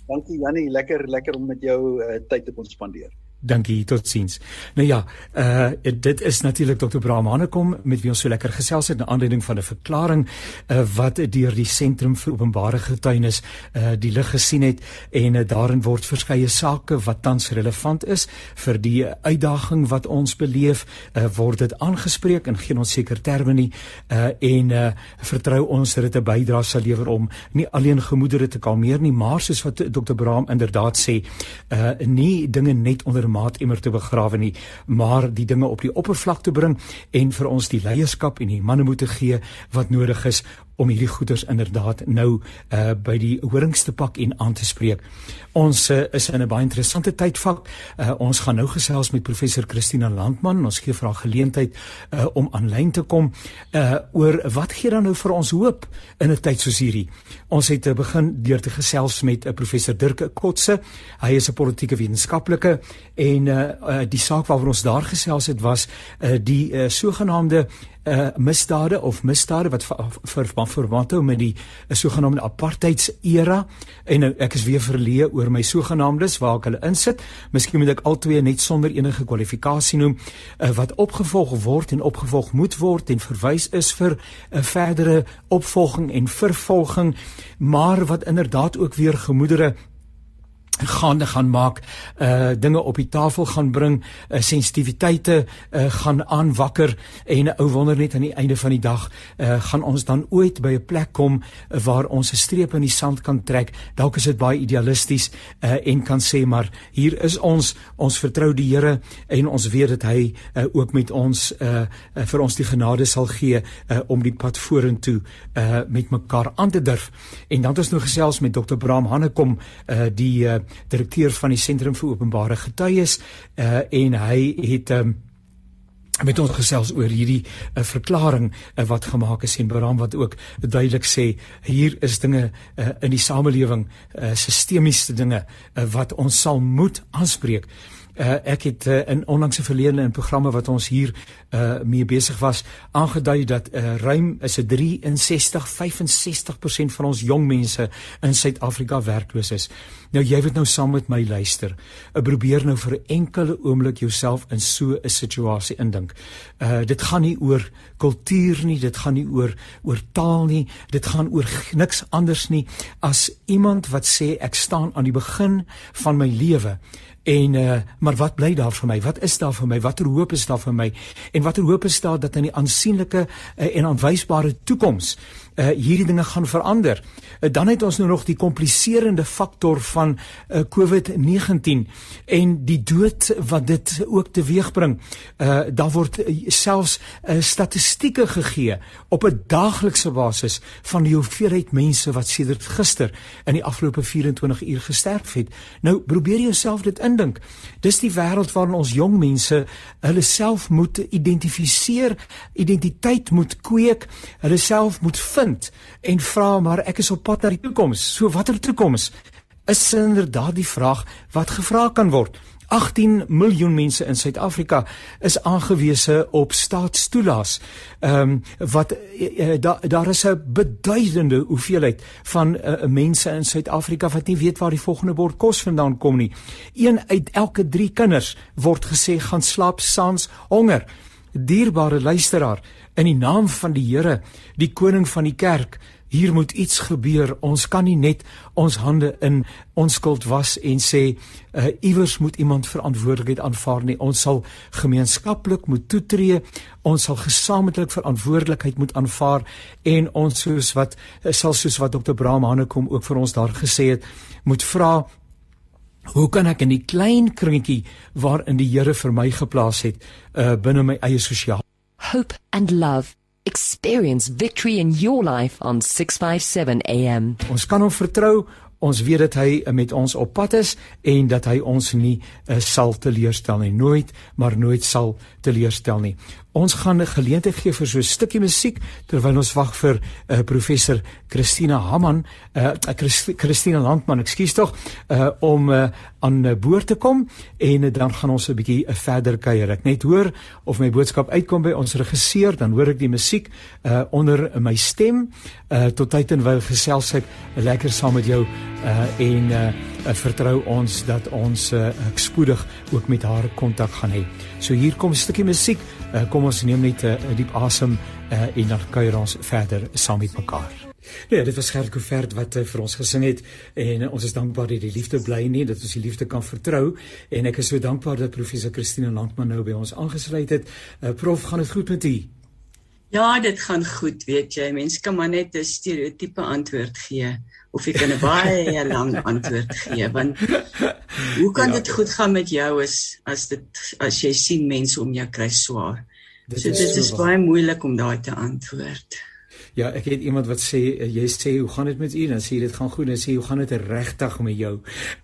Dankie Jannie, lekker lekker om met jou uh, tyd te kon spandeer. Dankie, totsiens. Nou ja, uh dit is natuurlik Dr. Braam Hanekom met wie ons so lekker gesels het na aanleiding van 'n verklaring uh wat deur die Sentrum vir Openbare Getuienis uh die lig gesien het en uh, daarin word verskeie sake wat tans relevant is vir die uitdaging wat ons beleef, uh word dit aangespreek in geen onseker terme nie uh en uh vertrou ons dat dit 'n bydrae sal lewer om nie alleen gemoedere te kalmeer nie, maar soos wat Dr. Braam inderdaad sê, uh nie dinge net onder maat immer te begrawe nie, maar die dinge op die oppervlak te bring en vir ons die leierskap en die manne moet gee wat nodig is om hierdie goeders inderdaad nou uh by die horings te pak en aan te spreek. Ons uh, is in 'n baie interessante tydvak. Uh ons gaan nou gesels met professor Christina Landman. Ons gee vir haar geleentheid uh om aanlyn te kom uh oor wat gee dan nou vir ons hoop in 'n tyd soos hierdie. Ons het uh, begin deur te gesels met uh, professor Dirk Kotse. Hy is 'n politieke wetenskaplike en uh, uh die saak waaroor ons daar gesels het was uh die uh, sogenaamde uh misdade of misdade wat vir verband hou met die uh, sogenaamde apartheids era en nou ek is weer verleë oor my sogenaamdes waar ek hulle insit. Miskien moet ek albei net sonder enige kwalifikasie noem uh, wat opgevolg word en opgevolg moet word en verwys is vir 'n uh, verdere opvolging en vervolging maar wat inderdaad ook weer gemoedere gaande gaan maak uh dinge op die tafel gaan bring uh, sensitiwiteite uh gaan aanwakker en 'n ou wonder net aan die einde van die dag uh gaan ons dan ooit by 'n plek kom uh, waar ons 'n streep in die sand kan trek dalk is dit baie idealisties uh en kan sê maar hier is ons ons vertrou die Here en ons weet dat hy uh, ook met ons uh, uh vir ons die genade sal gee uh om die pad vorentoe uh met mekaar aan te durf en dan het ons nou gesels met Dr. Bram Hannekom uh die uh direkteur van die Sentrum vir Openbare Getuies uh, en hy het um, met ons gesels oor hierdie uh, verklaring uh, wat gemaak is en Bram wat ook duidelik sê hier is dinge uh, in die samelewing uh, sistemiese dinge uh, wat ons sal moet aanspreek. Uh, ek het uh, in onlangse verlede in programme wat ons hier uh, mee besig was aangedui dat uh, ruim is 'n 63 65% van ons jong mense in Suid-Afrika werkloos is. Nou jy moet nou saam met my luister. Uh, probeer nou vir 'n enkele oomblik jouself in so 'n situasie indink. Uh dit gaan nie oor kultuur nie, dit gaan nie oor oor taal nie, dit gaan oor niks anders nie as iemand wat sê ek staan aan die begin van my lewe En uh, maar wat bly daar vir my? Wat is daar vir my? Watter hoop is daar vir my? En watter hoop is daar dat in die aansienlike uh, en aanwysbare toekoms uh, hierdie dinge gaan verander. Uh, dan het ons nou nog die kompliserende faktor van uh, COVID-19 en die dood wat dit ook teweegbring. Uh daar word uh, selfs uh, statistieke gegee op 'n daaglikse basis van die hoeveelheid mense wat sedert gister in die afgelope 24 uur gesterf het. Nou probeer jouself dit indink. Dis die wêreld waarin ons jong mense hulle self moet identifiseer, identiteit moet kweek, hulle self moet vind vind en vra maar ek is op pad na die toekoms. So watter toekoms? Is inderdaad die vraag wat gevra kan word. 18 miljoen mense in Suid-Afrika is aangewese op staatstoelaas. Ehm um, wat uh, da, daar is 'n beduidende hoeveelheid van uh, mense in Suid-Afrika wat nie weet waar die volgende bord kos vandaan kom nie. Een uit elke 3 kinders word gesê gaan slaap saans honger. Dierbare luisteraar, in die naam van die Here, die koning van die kerk, hier moet iets gebeur. Ons kan nie net ons hande in onskuld was en sê uh, iewers moet iemand verantwoordelikheid aanvaar nie. Ons sal gemeenskaplik moet toetree. Ons sal gesamentlik verantwoordelikheid moet aanvaar en ons soos wat uh, sal soos wat Dr. Braam Hanekom ook vir ons daar gesê het, moet vra Hoe kan ek in die klein kringetjie waarin die Here vir my geplaas het, uh binne my eie sosiaal Hope and love experience victory in your life on 657 AM. Ons kan hom vertrou. Ons weet dat hy met ons op pad is en dat hy ons nie uh, sal teleurstel nie. Nooit, maar nooit sal teleurstel nie. Ons gaan 'n geleentheid gee vir so 'n stukkie musiek terwyl ons wag vir uh, professor Christina Haman, uh, Christina Landman, ekskuus tog, uh, om uh, aan boord te kom en uh, dan gaan ons 'n bietjie uh, verder kuier. Ek net hoor of my boodskap uitkom by ons regisseur, dan hoor ek die musiek uh, onder my stem. Uh, tot tyd en wyl gesels ek uh, lekker saam met jou uh, en uh, uh, vertrou ons dat ons uh, spoedig ook met haar kontak gaan hê. So hier kom 'n stukkie musiek. Uh, kom ons neem net 'n uh, diep asem uh, en dan kuier ons verder saam met mekaar. Ja, dit was Gert Kovert wat uh, vir ons gesing het en uh, ons is dankbaar dat die liefde bly nie dat ons die liefde kan vertrou en ek is so dankbaar dat professor Christine Landman nou by ons aangesluit het. Uh, prof, gaan dit goed met u? Ja, dit gaan goed, weet jy. Mense kan maar net 'n stereotipe antwoord gee of jy kan 'n baie lang antwoord gee want hoe kan ja. dit goed gaan met jou as as dit as jy sien mense om jou kry swaar. Dit so dit is, is baie moeilik om daai te antwoord. Ja, ek het iemand wat sê eh, jy sê hoe gaan dit met u? Dan sê jy dit gaan goed en sê hoe gaan dit regtig met jou?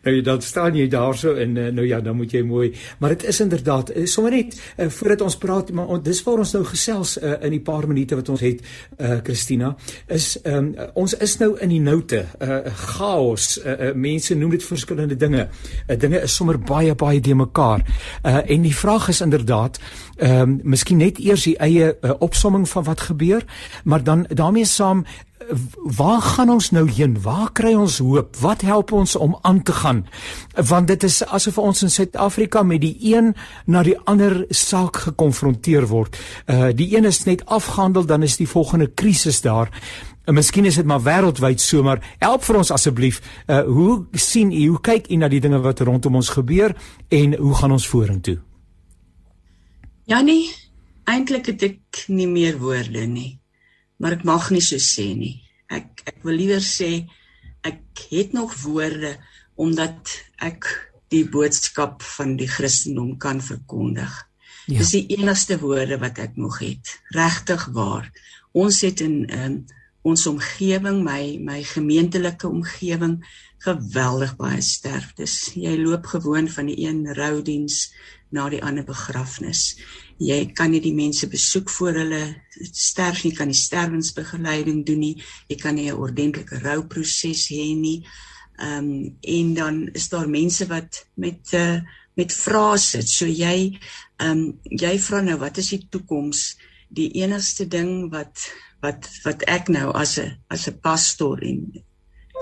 Nou dan staan jy daarso en eh, nou ja, dan moet jy mooi. Maar dit is inderdaad eh, sommer net uh, voordat ons praat, maar on, dis waar ons nou gesels uh, in die paar minute wat ons het, uh, Christina, is um, ons is nou in die noute, uh, chaos. Uh, uh, mense noem dit verskillende dinge. Uh, dinge is sommer baie baie de mekaar. Uh, en die vraag is inderdaad, ehm um, miskien net eers die eie uh, opsomming van wat gebeur, maar dan daarmee saam waar gaan ons nou heen? Waar kry ons hoop? Wat help ons om aan te gaan? Want dit is asof ons in Suid-Afrika met die een na die ander saak gekonfronteer word. Uh die een is net afgehandel, dan is die volgende krisis daar. En miskien is dit maar wêreldwyd so, maar help vir ons asseblief. Uh hoe sien u, hoe kyk u na die dinge wat rondom ons gebeur en hoe gaan ons vorentoe? Janie, eintlik het ek nie meer woorde nie maar ek mag nie so sê nie. Ek ek wil liewer sê ek het nog woorde omdat ek die boodskap van die Christendom kan verkondig. Ja. Dis die enigste woorde wat ek nog het. Regtig waar. Ons het in um, ons omgewing, my my gemeentelike omgewing geweldig baie sterftes. Jy loop gewoon van die een roudiens na die ander begrafnis jy kan nie die mense besoek voor hulle sterf nie, kan nie sterwensbegeleiding doen nie, jy kan nie 'n ordentlike rouproses hê nie. Ehm um, en dan is daar mense wat met uh, met vrae sit. So jy ehm um, jy vra nou wat is die toekoms? Die enigste ding wat wat wat ek nou as 'n as 'n pastoor en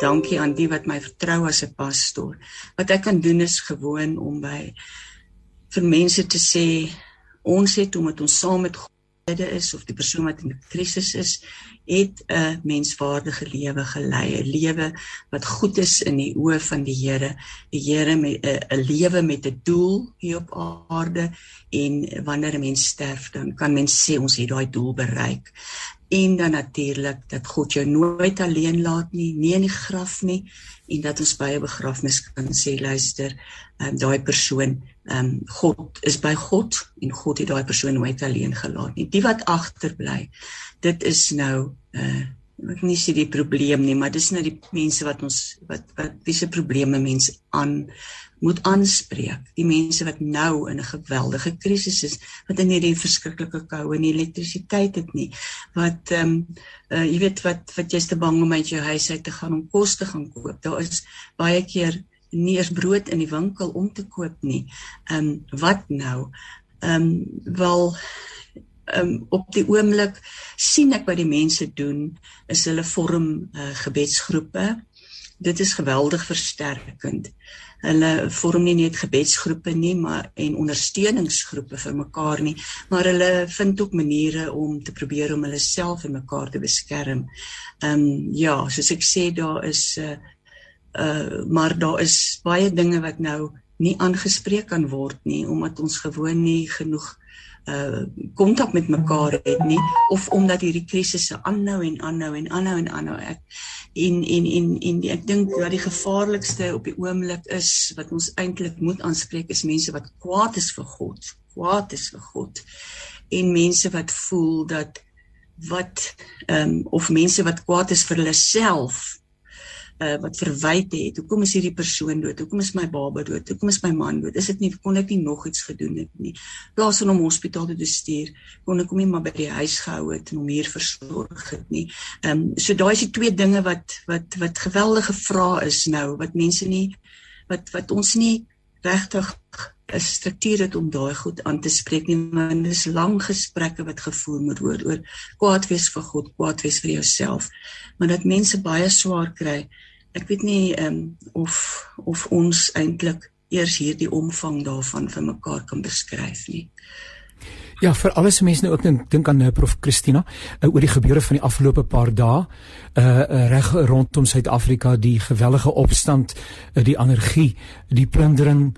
dankie aan die wat my vertrou as 'n pastoor. Wat ek kan doen is gewoon om by vir mense te sê ons het omdat ons saam met God is of die persoon wat in 'n krisis is, het 'n menswaardige lewe gelei, 'n lewe wat goed is in die oë van die Here, die Here met 'n lewe met 'n doel hier op aarde en wanneer 'n mens sterf, dan kan mens sê ons het daai doel bereik. En dan natuurlik dat God jou nooit alleen laat nie, nie in die graf nie en dat ons by 'n begrafnis kan sê luister, um, daai persoon ehm um, God is by God en God het daai persoon nooit alleen gelaat nie. Die wat agterbly, dit is nou uh ek nie sê die probleem nie, maar dis nou die mense wat ons wat wat wiese probleme mense aan moet aanspreek. Die mense wat nou in 'n geweldige krisis is, wat in hierdie verskriklike koue en elektrisiteit het nie. Wat ehm um, uh jy weet wat wat jy's te bang om uit jou huis uit te gaan om kos te gaan koop. Daar is baie keer nie eens brood in die winkel om te koop nie. Ehm um, wat nou? Ehm um, wel ehm um, op die oomblik sien ek wat die mense doen is hulle vorm uh, gebedsgroepe. dit is geweldig versterkend. Hulle vorm nie net gebedsgroepe nie, maar en ondersteuningsgroepe vir mekaar nie, maar hulle vind ook maniere om te probeer om hulle self en mekaar te beskerm. Ehm um, ja, soos ek sê daar is 'n uh, uh maar daar is baie dinge wat nou nie aangespreek kan word nie omdat ons gewoon nie genoeg uh kontak met mekaar het nie of omdat hierdie krisisse aanhou en aanhou en aanhou en aanhou. Ek en en en en ek dink dat die gevaarlikste op die oomblik is wat ons eintlik moet aanspreek is mense wat kwaad is vir God kwaad is vir God en mense wat voel dat wat ehm um, of mense wat kwaad is vir hulle self uh, wat verwyd het. Hoekom is hierdie persoon dood? Hoekom is my baba dood? Hoekom is my man dood? Is dit nie kon ek nie nog iets gedoen het nie? Plaas hom hospitaal toe stuur, kon ek hom nie maar by die huis gehou het en hom hier versorg het nie. Ehm um, so daai is die twee dinge wat wat wat geweldige vrae is nou wat mense nie wat wat ons nie regtig 'n struktuur het om daai goed aan te spreek nie want dis lang gesprekke wat gevoer moet word oor kwaad wees vir God, kwaad wees vir jouself. Maar dat mense baie swaar kry. Ek weet nie ehm um, of of ons eintlik eers hierdie omvang daarvan vir mekaar kan beskryf nie. Ja, vir alles mense nou ook dink dink aan uh, Prof. Christina uh, oor die gebeure van die afgelope paar dae. Uh, uh reg rondom Suid-Afrika die gewellige opstand, uh, die anargie, die plundering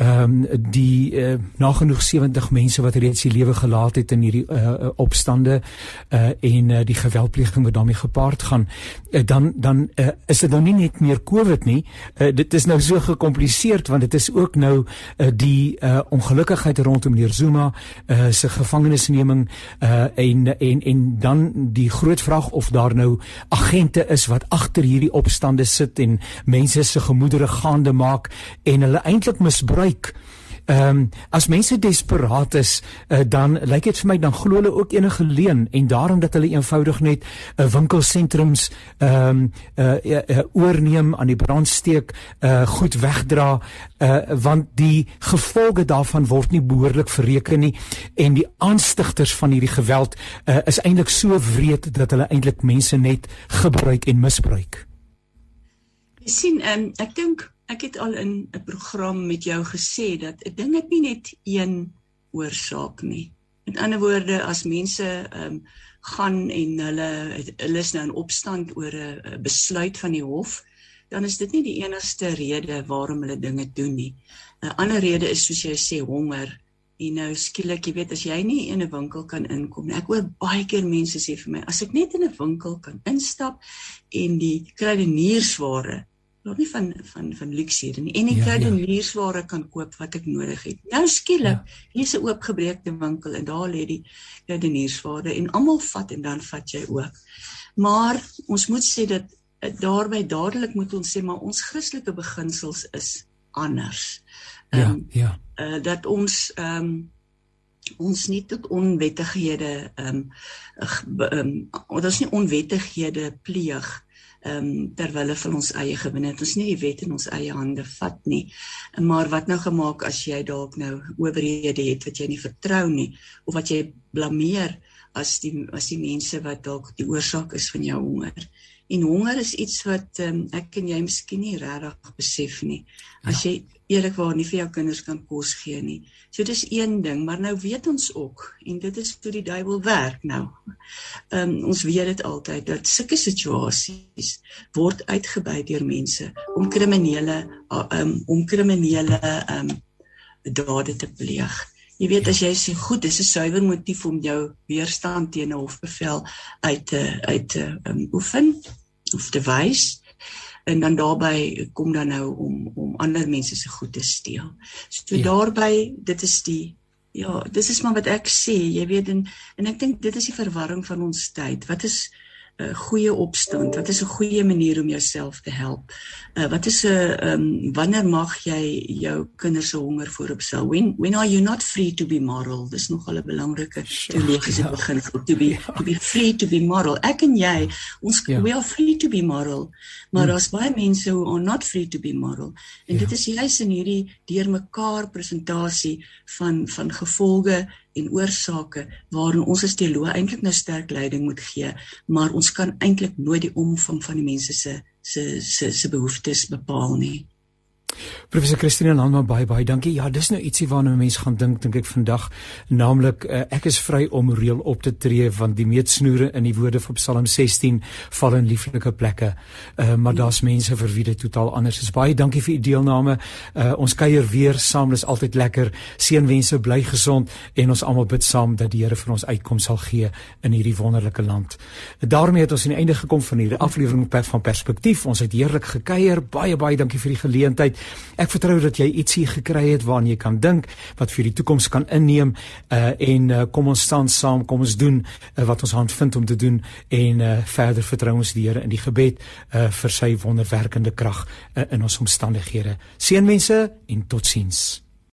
ehm um, die uh, nagenoeg 70 mense wat reeds die lewe gelaat het in hierdie uh, opstande uh, en uh, die geweldpleging wat daarmee gepaard gaan dan dan uh, is dit nou nie net meer covid nie. Uh, dit is nou so gekompliseerd want dit is ook nou uh, die uh, ongelukkigheid rondom meneer Zuma uh, se gevangenisneming uh, en en en dan die groot vraag of daar nou agente is wat agter hierdie opstande sit en mense se gemoedere gaande maak en hulle eintlik misbruik kyk Ehm um, as mense desperaat is, uh, dan lyk dit vir my dan glo hulle ook enige leen en daarom dat hulle eenvoudig net 'n uh, eh, winkelsentrums ehm um, uh, uh, uh, oorneem aan die brandsteek, uh, goed wegdra, uh, want die gevolge daarvan word nie behoorlik verreken nie en die aanstigters van hierdie geweld uh, is eintlik so wreed dat hulle eintlik mense net gebruik en misbruik. Jy sien, um, ek dink Ek het al in 'n program met jou gesê dat 'n ding het nie net een oorsaak nie. Met ander woorde, as mense ehm um, gaan en hulle hulle is nou in opstand oor 'n besluit van die hof, dan is dit nie die enigste rede waarom hulle dinge doen nie. 'n Ander rede is soos jy sê honger. En nou skielik, jy weet, as jy nie in 'n winkel kan inkom nie. Ek hoor baie keer mense sê vir my, as ek net in 'n winkel kan instap en die kruideniersware nog nie van van van hier nie en ek kry die nuusware kan koop wat ek nodig het. Nou skielik, ja. hier's 'n oopgebreekte winkel en daar lê die die nuusware en almal vat en dan vat jy ook. Maar ons moet sê dat eh, daarby dadelik moet ons sê maar ons Christelike beginsels is anders. Ja, um, ja. Uh, dat ons ehm um, ons nie tot onwettighede ehm um, ehm um, ons nie onwettighede pleeg ehm um, terwyl hulle van ons eie gewin het. Ons nie die wet in ons eie hande vat nie. Maar wat nou gemaak as jy dalk nou owerhede het wat jy nie vertrou nie of wat jy blameer as die as die mense wat dalk die oorsaak is van jou honger. En honger is iets wat um, ek en jy miskien nie regtig besef nie. As ja. jy eerlikwaar nie vir jou kinders kan kos gee nie. So dis een ding, maar nou weet ons ook en dit is hoe die duiwel werk nou. Ehm um, ons weet dit altyd dat sulke situasies word uitgebuit deur mense om kriminele ehm um, om kriminele ehm um, dade te pleeg. Jy weet as jy sê goed, dis 'n suiwer motief om jou weerstand teen 'n hofbevel uit te uit te um, oefen of te wys en dan daarbey kom dan nou om om ander mense se goed te steel. So ja. daarbey dit is die ja, dis is maar wat ek sê, jy weet en en ek dink dit is die verwarring van ons tyd. Wat is 'n uh, goeie opstand? Wat is 'n goeie manier om jouself te help? Uh, wat is 'n uh, um, wanneer mag jy jou kinders se honger vooropstel? When when are you not free to be moral? Dis nogal 'n belangrike teologiese ja. beginsel to be to be free to be moral. Ek en jy, ons ja. we are free to be moral, maar hmm. daar's hmm. baie mense who are not free to be moral. En ja. dit is juis in hierdie deurmekaar presentasie van van gevolge en oorsake waarin ons as teoloë eintlik nou sterk leiding moet gee, maar ons kan eintlik nooit die omvang van die mense se se se se behoeftes bepaal nie. Professor Christine Landman baie baie dankie. Ja, dis nou ietsie waarna mense gaan dink dink ek vandag, naamlik uh, ek is vry om reël op te tree want die meetsnoere in die woorde van Psalm 16 val in lieflike plekke. Uh, maar daar's mense vir wie dit totaal anders is. Baie dankie vir u deelname. Uh, ons kuier weer saam, dis altyd lekker. Seënwense, bly gesond en ons almal bid saam dat die Here vir ons uitkoms sal gee in hierdie wonderlike land. Daarmee het ons aan die einde gekom van hierdie aflewering van Perspektief. Ons het heerlik gekuier. Baie baie dankie vir die geleentheid. Ek vertrou dat jy ietsie gekry het waarna jy kan dink wat vir die toekoms kan inneem uh en uh, kom ons staan saam, kom ons doen uh, wat ons hand vind om te doen en uh verder vertrou ons die Here in die gebed uh vir sy wonderwerkende krag uh, in ons omstandighede. Seënwense en totsiens.